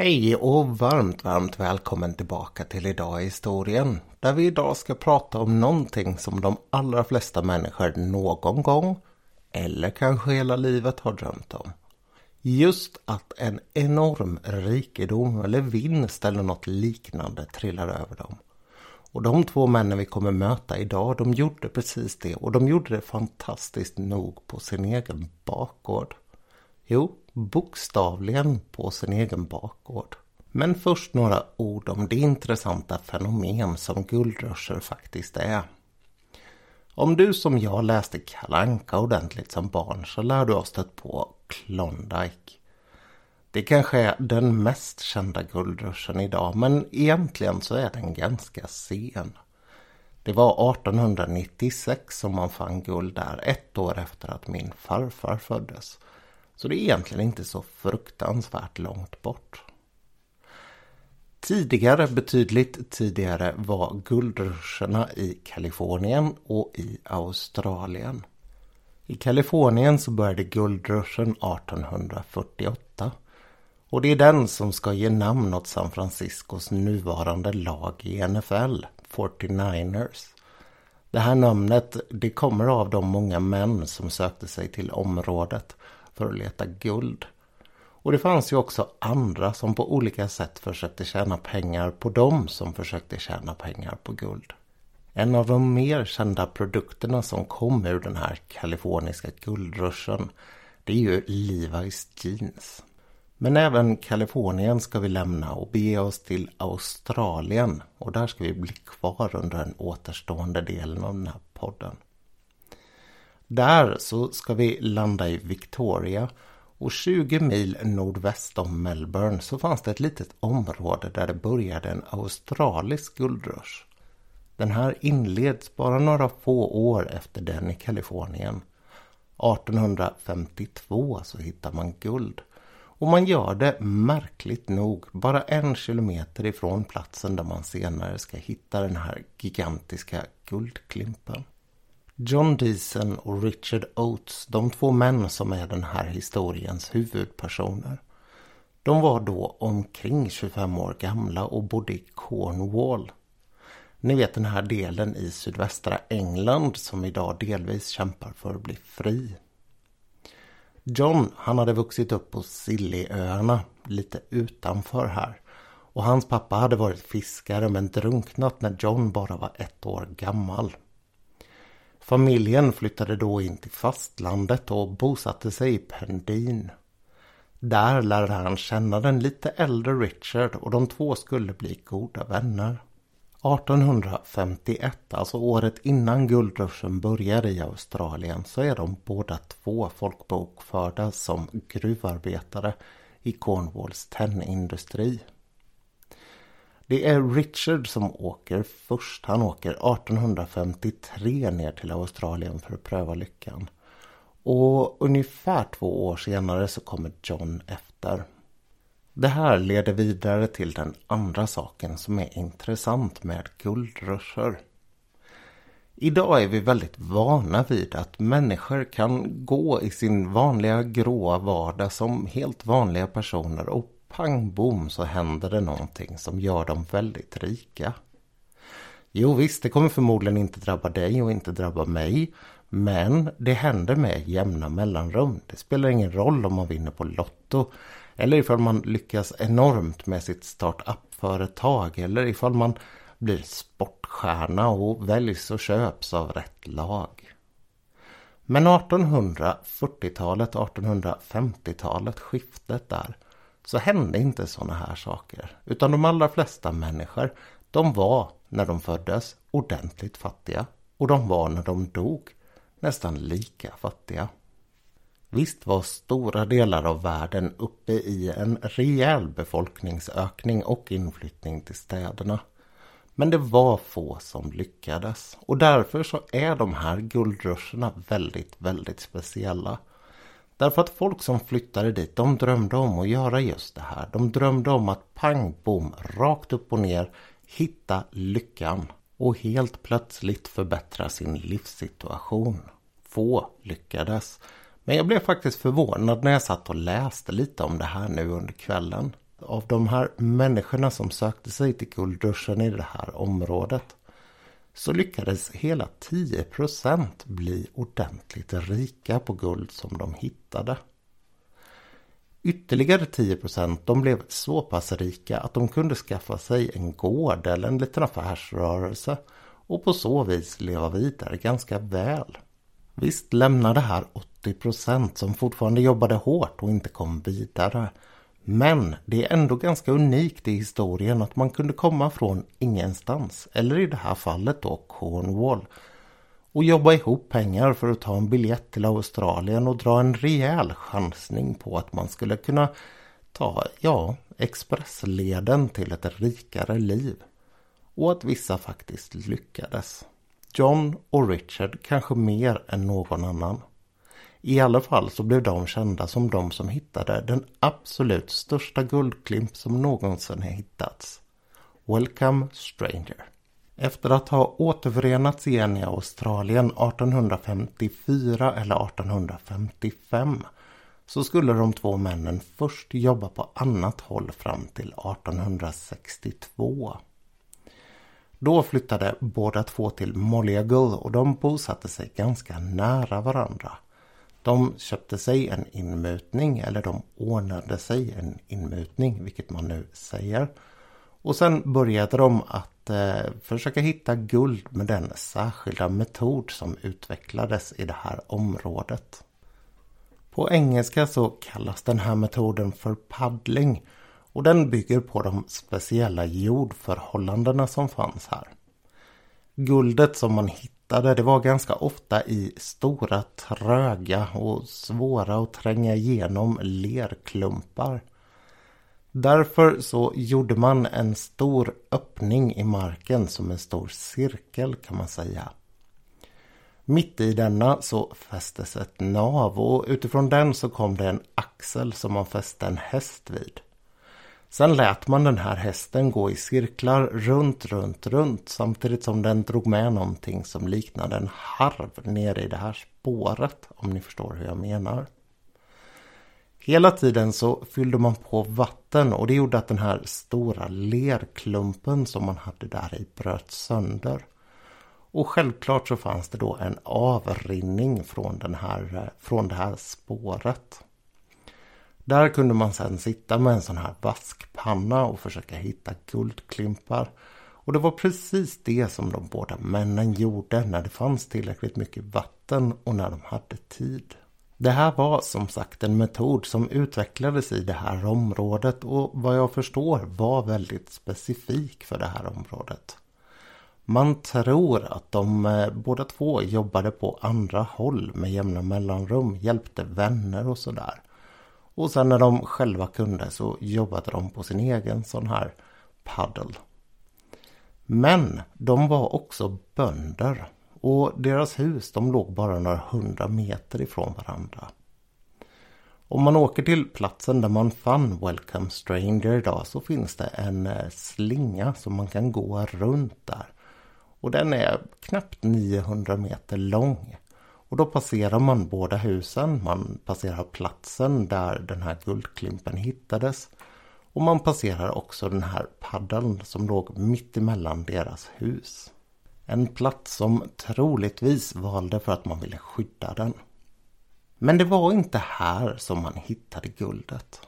Hej och varmt, varmt välkommen tillbaka till Idag i historien. Där vi idag ska prata om någonting som de allra flesta människor någon gång, eller kanske hela livet har drömt om. Just att en enorm rikedom eller vinst eller något liknande trillar över dem. Och de två männen vi kommer möta idag, de gjorde precis det och de gjorde det fantastiskt nog på sin egen bakgård. Jo, bokstavligen på sin egen bakgård. Men först några ord om det intressanta fenomen som guldrusher faktiskt är. Om du som jag läste Kalanka ordentligt som barn så lär du ha stött på Klondike. Det kanske är den mest kända guldruschen idag men egentligen så är den ganska sen. Det var 1896 som man fann guld där, ett år efter att min farfar föddes. Så det är egentligen inte så fruktansvärt långt bort. Tidigare, betydligt tidigare, var guldruscherna i Kalifornien och i Australien. I Kalifornien så började guldruschen 1848 och det är den som ska ge namn åt San Franciscos nuvarande lag i NFL, 49ers. Det här namnet det kommer av de många män som sökte sig till området för att leta guld. Och det fanns ju också andra som på olika sätt försökte tjäna pengar på dem som försökte tjäna pengar på guld. En av de mer kända produkterna som kom ur den här kaliforniska guldruschen det är ju Levi's jeans. Men även Kalifornien ska vi lämna och bege oss till Australien och där ska vi bli kvar under den återstående delen av den här podden. Där så ska vi landa i Victoria och 20 mil nordväst om Melbourne så fanns det ett litet område där det började en australisk guldrush. Den här inleds bara några få år efter den i Kalifornien. 1852 så hittar man guld. Och man gör det märkligt nog bara en kilometer ifrån platsen där man senare ska hitta den här gigantiska guldklimpen. John Deason och Richard Oates, de två män som är den här historiens huvudpersoner. De var då omkring 25 år gamla och bodde i Cornwall. Ni vet den här delen i sydvästra England som idag delvis kämpar för att bli fri. John, han hade vuxit upp på Sillyöarna, lite utanför här. Och hans pappa hade varit fiskare men drunknat när John bara var ett år gammal. Familjen flyttade då in till fastlandet och bosatte sig i Pendin. Där lärde han känna den lite äldre Richard och de två skulle bli goda vänner. 1851, alltså året innan guldruschen började i Australien, så är de båda två folkbokförda som gruvarbetare i Cornwalls tennindustri. Det är Richard som åker först. Han åker 1853 ner till Australien för att pröva lyckan. Och ungefär två år senare så kommer John efter. Det här leder vidare till den andra saken som är intressant med guldruscher. Idag är vi väldigt vana vid att människor kan gå i sin vanliga gråa vardag som helt vanliga personer och pang bom så händer det någonting som gör dem väldigt rika. Jo visst, det kommer förmodligen inte drabba dig och inte drabba mig. Men det händer med jämna mellanrum. Det spelar ingen roll om man vinner på Lotto. Eller ifall man lyckas enormt med sitt startup-företag. Eller ifall man blir sportstjärna och väljs och köps av rätt lag. Men 1840-talet, 1850-talet, skiftet där så hände inte sådana här saker. Utan de allra flesta människor, de var när de föddes ordentligt fattiga. Och de var när de dog nästan lika fattiga. Visst var stora delar av världen uppe i en rejäl befolkningsökning och inflyttning till städerna. Men det var få som lyckades och därför så är de här guldruscherna väldigt, väldigt speciella. Därför att folk som flyttade dit, de drömde om att göra just det här. De drömde om att pang bom, rakt upp och ner, hitta lyckan och helt plötsligt förbättra sin livssituation. Få lyckades. Men jag blev faktiskt förvånad när jag satt och läste lite om det här nu under kvällen. Av de här människorna som sökte sig till guldruschen i det här området så lyckades hela 10% bli ordentligt rika på guld som de hittade. Ytterligare 10 de blev så pass rika att de kunde skaffa sig en gård eller en liten affärsrörelse och på så vis leva vidare ganska väl. Visst lämnar det här 80% som fortfarande jobbade hårt och inte kom vidare. Men det är ändå ganska unikt i historien att man kunde komma från ingenstans, eller i det här fallet då Cornwall, och jobba ihop pengar för att ta en biljett till Australien och dra en rejäl chansning på att man skulle kunna ta, ja, expressleden till ett rikare liv. Och att vissa faktiskt lyckades. John och Richard kanske mer än någon annan. I alla fall så blev de kända som de som hittade den absolut största guldklimp som någonsin har hittats. Welcome Stranger. Efter att ha återförenats igen i Australien 1854 eller 1855 så skulle de två männen först jobba på annat håll fram till 1862. Då flyttade båda två till Molliagull och de bosatte sig ganska nära varandra. De köpte sig en inmutning eller de ordnade sig en inmutning, vilket man nu säger. Och sen började de att eh, försöka hitta guld med den särskilda metod som utvecklades i det här området. På engelska så kallas den här metoden för paddling och den bygger på de speciella jordförhållandena som fanns här. Guldet som man hittade det var ganska ofta i stora tröga och svåra att tränga igenom lerklumpar. Därför så gjorde man en stor öppning i marken som en stor cirkel kan man säga. Mitt i denna så fästes ett nav och utifrån den så kom det en axel som man fäste en häst vid. Sen lät man den här hästen gå i cirklar runt, runt, runt samtidigt som den drog med någonting som liknade en harv nere i det här spåret om ni förstår hur jag menar. Hela tiden så fyllde man på vatten och det gjorde att den här stora lerklumpen som man hade där i bröt sönder. Och självklart så fanns det då en avrinning från, den här, från det här spåret. Där kunde man sedan sitta med en sån här vaskpanna och försöka hitta guldklimpar. Och det var precis det som de båda männen gjorde när det fanns tillräckligt mycket vatten och när de hade tid. Det här var som sagt en metod som utvecklades i det här området och vad jag förstår var väldigt specifik för det här området. Man tror att de eh, båda två jobbade på andra håll med jämna mellanrum, hjälpte vänner och sådär. Och sen när de själva kunde så jobbade de på sin egen sån här paddel. Men de var också bönder och deras hus de låg bara några hundra meter ifrån varandra. Om man åker till platsen där man fann Welcome Stranger idag så finns det en eh, slinga som man kan gå runt där. Och den är knappt 900 meter lång. Och då passerar man båda husen, man passerar platsen där den här guldklimpen hittades. Och man passerar också den här paddeln som låg mitt emellan deras hus. En plats som troligtvis valde för att man ville skydda den. Men det var inte här som man hittade guldet.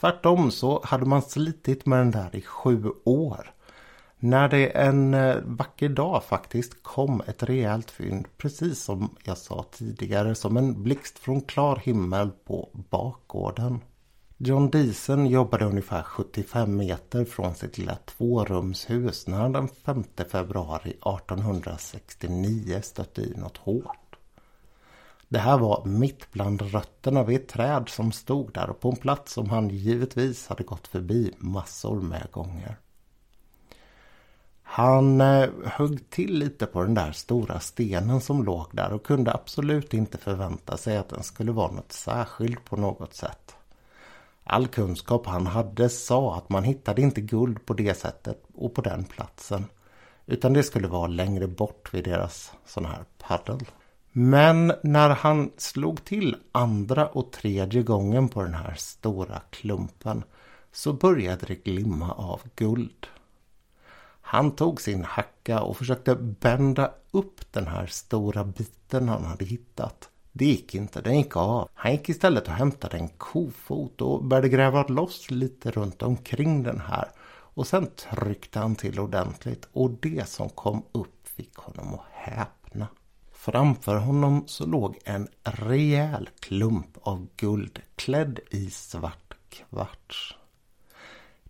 Tvärtom så hade man slitit med den där i sju år. När det en eh, vacker dag faktiskt kom ett rejält fynd, precis som jag sa tidigare, som en blixt från klar himmel på bakgården. John Deason jobbade ungefär 75 meter från sitt lilla tvårumshus när han den 5 februari 1869 stötte i något hårt. Det här var mitt bland rötterna vid ett träd som stod där och på en plats som han givetvis hade gått förbi massor med gånger. Han eh, högg till lite på den där stora stenen som låg där och kunde absolut inte förvänta sig att den skulle vara något särskilt på något sätt. All kunskap han hade sa att man hittade inte guld på det sättet och på den platsen. Utan det skulle vara längre bort vid deras sån här paddel. Men när han slog till andra och tredje gången på den här stora klumpen så började det glimma av guld. Han tog sin hacka och försökte bända upp den här stora biten han hade hittat. Det gick inte, den gick av. Han gick istället och hämtade en kofot och började gräva loss lite runt omkring den här. Och sen tryckte han till ordentligt och det som kom upp fick honom att häpna. Framför honom så låg en rejäl klump av guld klädd i svart kvarts.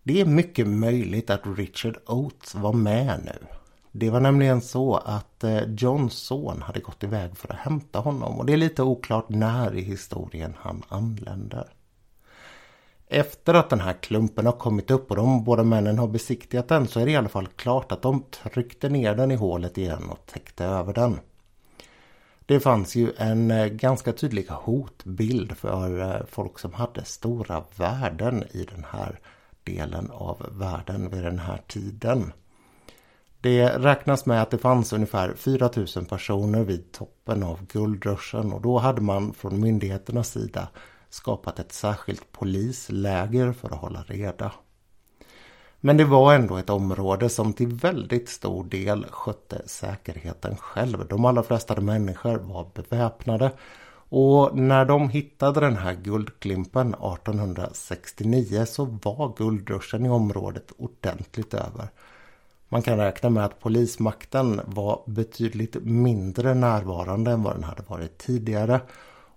Det är mycket möjligt att Richard Oates var med nu. Det var nämligen så att eh, Johns son hade gått iväg för att hämta honom och det är lite oklart när i historien han anländer. Efter att den här klumpen har kommit upp och de båda männen har besiktigat den så är det i alla fall klart att de tryckte ner den i hålet igen och täckte över den. Det fanns ju en eh, ganska tydlig hotbild för eh, folk som hade stora värden i den här delen av världen vid den här tiden. Det räknas med att det fanns ungefär 4000 personer vid toppen av guldruschen och då hade man från myndigheternas sida skapat ett särskilt polisläger för att hålla reda. Men det var ändå ett område som till väldigt stor del skötte säkerheten själv. De allra flesta människor var beväpnade och när de hittade den här guldklimpen 1869 så var guldruschen i området ordentligt över. Man kan räkna med att polismakten var betydligt mindre närvarande än vad den hade varit tidigare.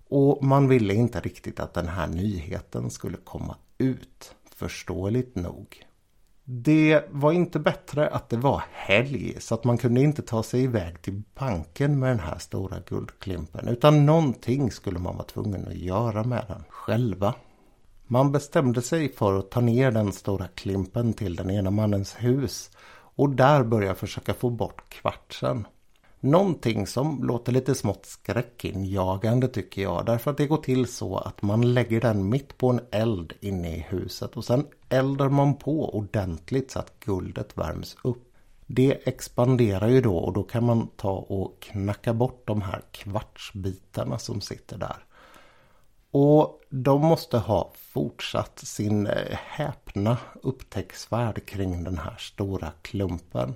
Och man ville inte riktigt att den här nyheten skulle komma ut, förståeligt nog. Det var inte bättre att det var helg så att man kunde inte ta sig iväg till banken med den här stora guldklimpen utan någonting skulle man vara tvungen att göra med den själva. Man bestämde sig för att ta ner den stora klimpen till den ena mannens hus och där börja försöka få bort kvartsen. Någonting som låter lite smått skräckinjagande tycker jag. Därför att det går till så att man lägger den mitt på en eld inne i huset och sen eldar man på ordentligt så att guldet värms upp. Det expanderar ju då och då kan man ta och knacka bort de här kvartsbitarna som sitter där. Och de måste ha fortsatt sin eh, häpna upptäcktsfärd kring den här stora klumpen.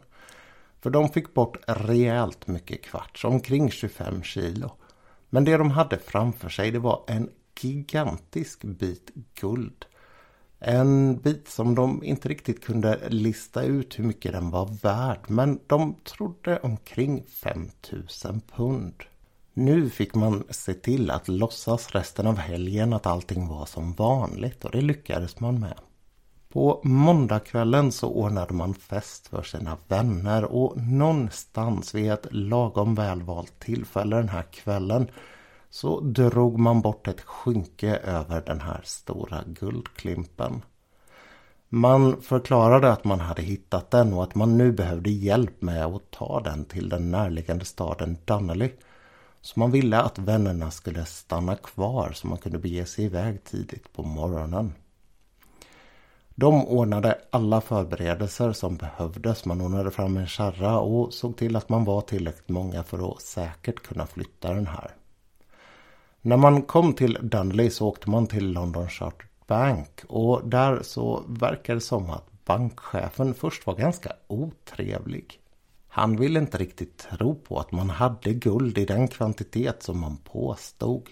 För de fick bort rejält mycket kvarts, omkring 25 kilo. Men det de hade framför sig det var en gigantisk bit guld. En bit som de inte riktigt kunde lista ut hur mycket den var värd men de trodde omkring 5000 pund. Nu fick man se till att låtsas resten av helgen att allting var som vanligt och det lyckades man med. På måndagskvällen så ordnade man fest för sina vänner och någonstans vid ett lagom välvalt tillfälle den här kvällen så drog man bort ett skynke över den här stora guldklimpen. Man förklarade att man hade hittat den och att man nu behövde hjälp med att ta den till den närliggande staden Donnelly. Så man ville att vännerna skulle stanna kvar så man kunde bege sig iväg tidigt på morgonen. De ordnade alla förberedelser som behövdes. Man ordnade fram en kärra och såg till att man var tillräckligt många för att säkert kunna flytta den här. När man kom till Dunley så åkte man till London Chartered Bank och där så verkar det som att bankchefen först var ganska otrevlig. Han ville inte riktigt tro på att man hade guld i den kvantitet som man påstod.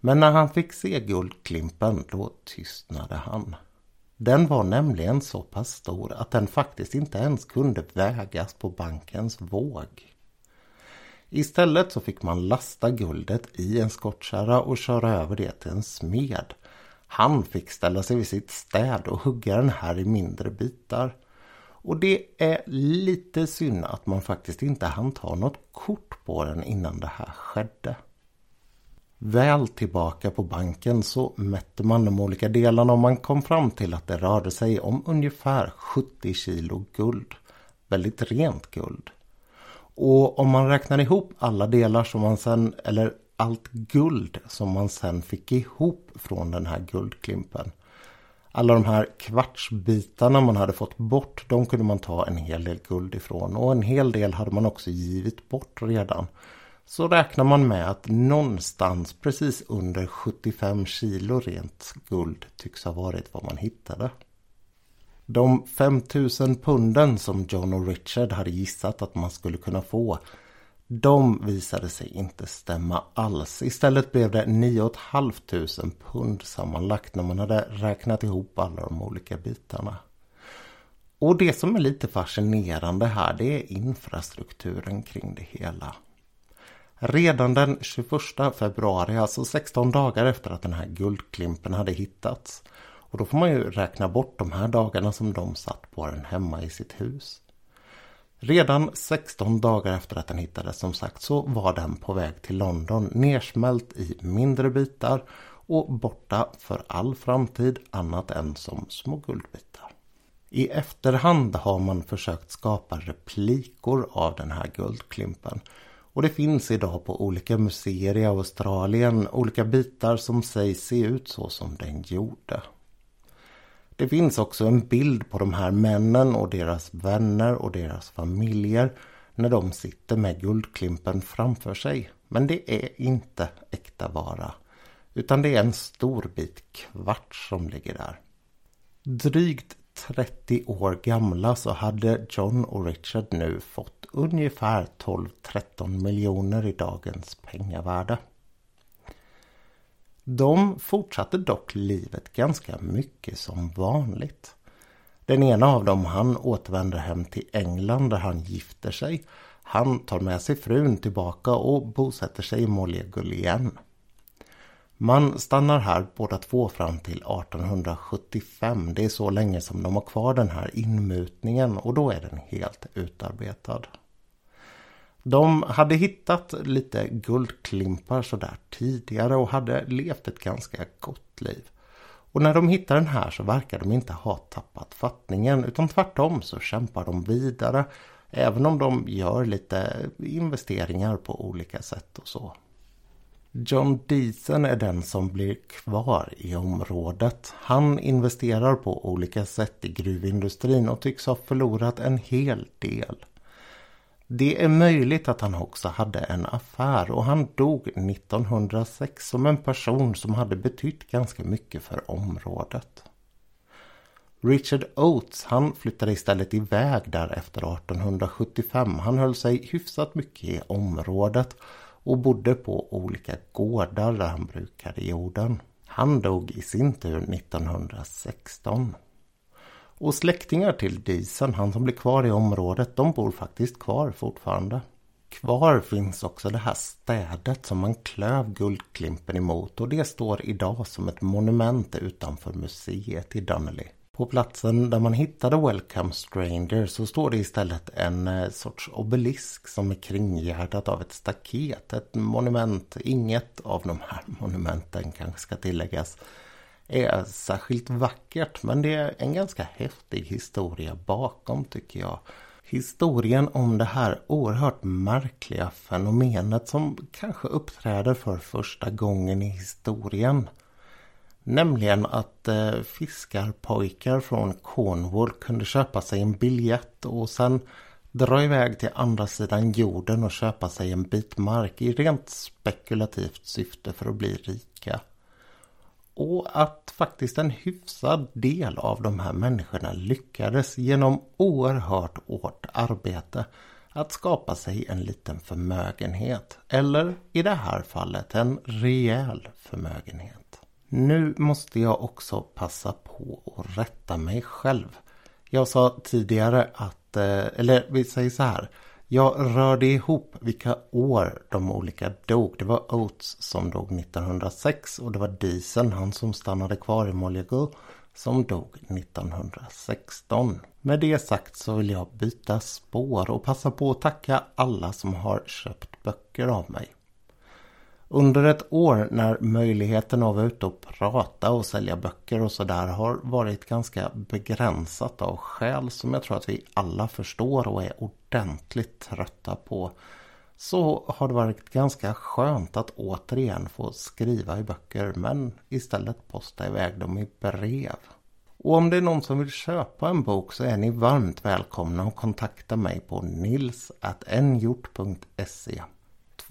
Men när han fick se guldklimpen då tystnade han. Den var nämligen så pass stor att den faktiskt inte ens kunde vägas på bankens våg. Istället så fick man lasta guldet i en skottkärra och köra över det till en smed. Han fick ställa sig vid sitt städ och hugga den här i mindre bitar. Och det är lite synd att man faktiskt inte hann ta något kort på den innan det här skedde. Väl tillbaka på banken så mätte man de olika delarna och man kom fram till att det rörde sig om ungefär 70 kilo guld. Väldigt rent guld. Och om man räknar ihop alla delar som man sen, eller allt guld som man sen fick ihop från den här guldklimpen. Alla de här kvartsbitarna man hade fått bort, de kunde man ta en hel del guld ifrån. Och en hel del hade man också givit bort redan så räknar man med att någonstans precis under 75 kilo rent guld tycks ha varit vad man hittade. De 5000 punden som John och Richard hade gissat att man skulle kunna få de visade sig inte stämma alls. Istället blev det 9 500 pund sammanlagt när man hade räknat ihop alla de olika bitarna. Och det som är lite fascinerande här det är infrastrukturen kring det hela. Redan den 21 februari, alltså 16 dagar efter att den här guldklimpen hade hittats. Och då får man ju räkna bort de här dagarna som de satt på den hemma i sitt hus. Redan 16 dagar efter att den hittades som sagt så var den på väg till London nersmält i mindre bitar och borta för all framtid annat än som små guldbitar. I efterhand har man försökt skapa replikor av den här guldklimpen och det finns idag på olika museer i Australien olika bitar som sägs se ut så som den gjorde. Det finns också en bild på de här männen och deras vänner och deras familjer när de sitter med guldklimpen framför sig. Men det är inte äkta vara. Utan det är en stor bit kvarts som ligger där. Drygt 30 år gamla så hade John och Richard nu fått ungefär 12-13 miljoner i dagens pengavärde. De fortsatte dock livet ganska mycket som vanligt. Den ena av dem han återvänder hem till England där han gifter sig. Han tar med sig frun tillbaka och bosätter sig i Mollegull igen. Man stannar här båda två fram till 1875. Det är så länge som de har kvar den här inmutningen och då är den helt utarbetad. De hade hittat lite guldklimpar sådär tidigare och hade levt ett ganska gott liv. Och när de hittar den här så verkar de inte ha tappat fattningen utan tvärtom så kämpar de vidare. Även om de gör lite investeringar på olika sätt och så. John Deason är den som blir kvar i området. Han investerar på olika sätt i gruvindustrin och tycks ha förlorat en hel del. Det är möjligt att han också hade en affär och han dog 1906 som en person som hade betytt ganska mycket för området. Richard Oates han flyttade istället iväg där efter 1875. Han höll sig hyfsat mycket i området och bodde på olika gårdar där han brukade jorden. Han dog i sin tur 1916. Och släktingar till Disen, han som blir kvar i området, de bor faktiskt kvar fortfarande. Kvar finns också det här städet som man klöv guldklimpen emot och det står idag som ett monument utanför museet i Donnelly. På platsen där man hittade Welcome Stranger så står det istället en eh, sorts obelisk som är kringgärdat av ett staket. Ett monument, inget av de här monumenten kanske ska tilläggas är särskilt vackert men det är en ganska häftig historia bakom tycker jag. Historien om det här oerhört märkliga fenomenet som kanske uppträder för första gången i historien. Nämligen att eh, fiskarpojkar från Cornwall kunde köpa sig en biljett och sen dra iväg till andra sidan jorden och köpa sig en bit mark i rent spekulativt syfte för att bli rika. Och att faktiskt en hyfsad del av de här människorna lyckades genom oerhört hårt arbete att skapa sig en liten förmögenhet. Eller i det här fallet en rejäl förmögenhet. Nu måste jag också passa på att rätta mig själv. Jag sa tidigare att, eh, eller vi säger så här. Jag rörde ihop vilka år de olika dog. Det var Oates som dog 1906 och det var Diesel, han som stannade kvar i Moljago, som dog 1916. Med det sagt så vill jag byta spår och passa på att tacka alla som har köpt böcker av mig. Under ett år när möjligheten att vara ute och prata och sälja böcker och sådär har varit ganska begränsat av skäl som jag tror att vi alla förstår och är ordentligt trötta på så har det varit ganska skönt att återigen få skriva i böcker men istället posta iväg dem i brev. Och om det är någon som vill köpa en bok så är ni varmt välkomna att kontakta mig på nils.nhjort.se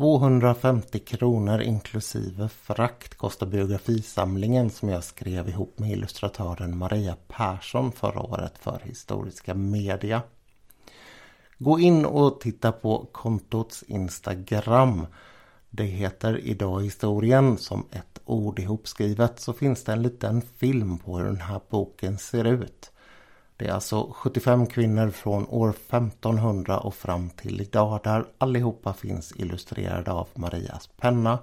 250 kronor inklusive frakt kostar biografisamlingen som jag skrev ihop med illustratören Maria Persson förra året för Historiska Media. Gå in och titta på kontots Instagram. Det heter Idag historien som ett ord ihopskrivet så finns det en liten film på hur den här boken ser ut. Det är alltså 75 kvinnor från år 1500 och fram till idag där allihopa finns illustrerade av Marias penna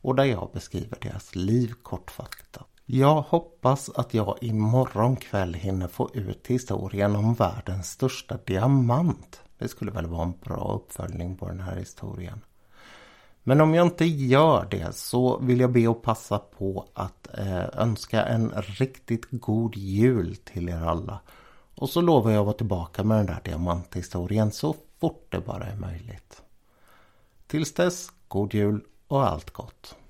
och där jag beskriver deras liv kortfattat. Jag hoppas att jag imorgon kväll hinner få ut historien om världens största diamant. Det skulle väl vara en bra uppföljning på den här historien. Men om jag inte gör det så vill jag be att passa på att eh, önska en riktigt god jul till er alla. Och så lovar jag att vara tillbaka med den där diamanthistorien så fort det bara är möjligt. Tills dess, god jul och allt gott.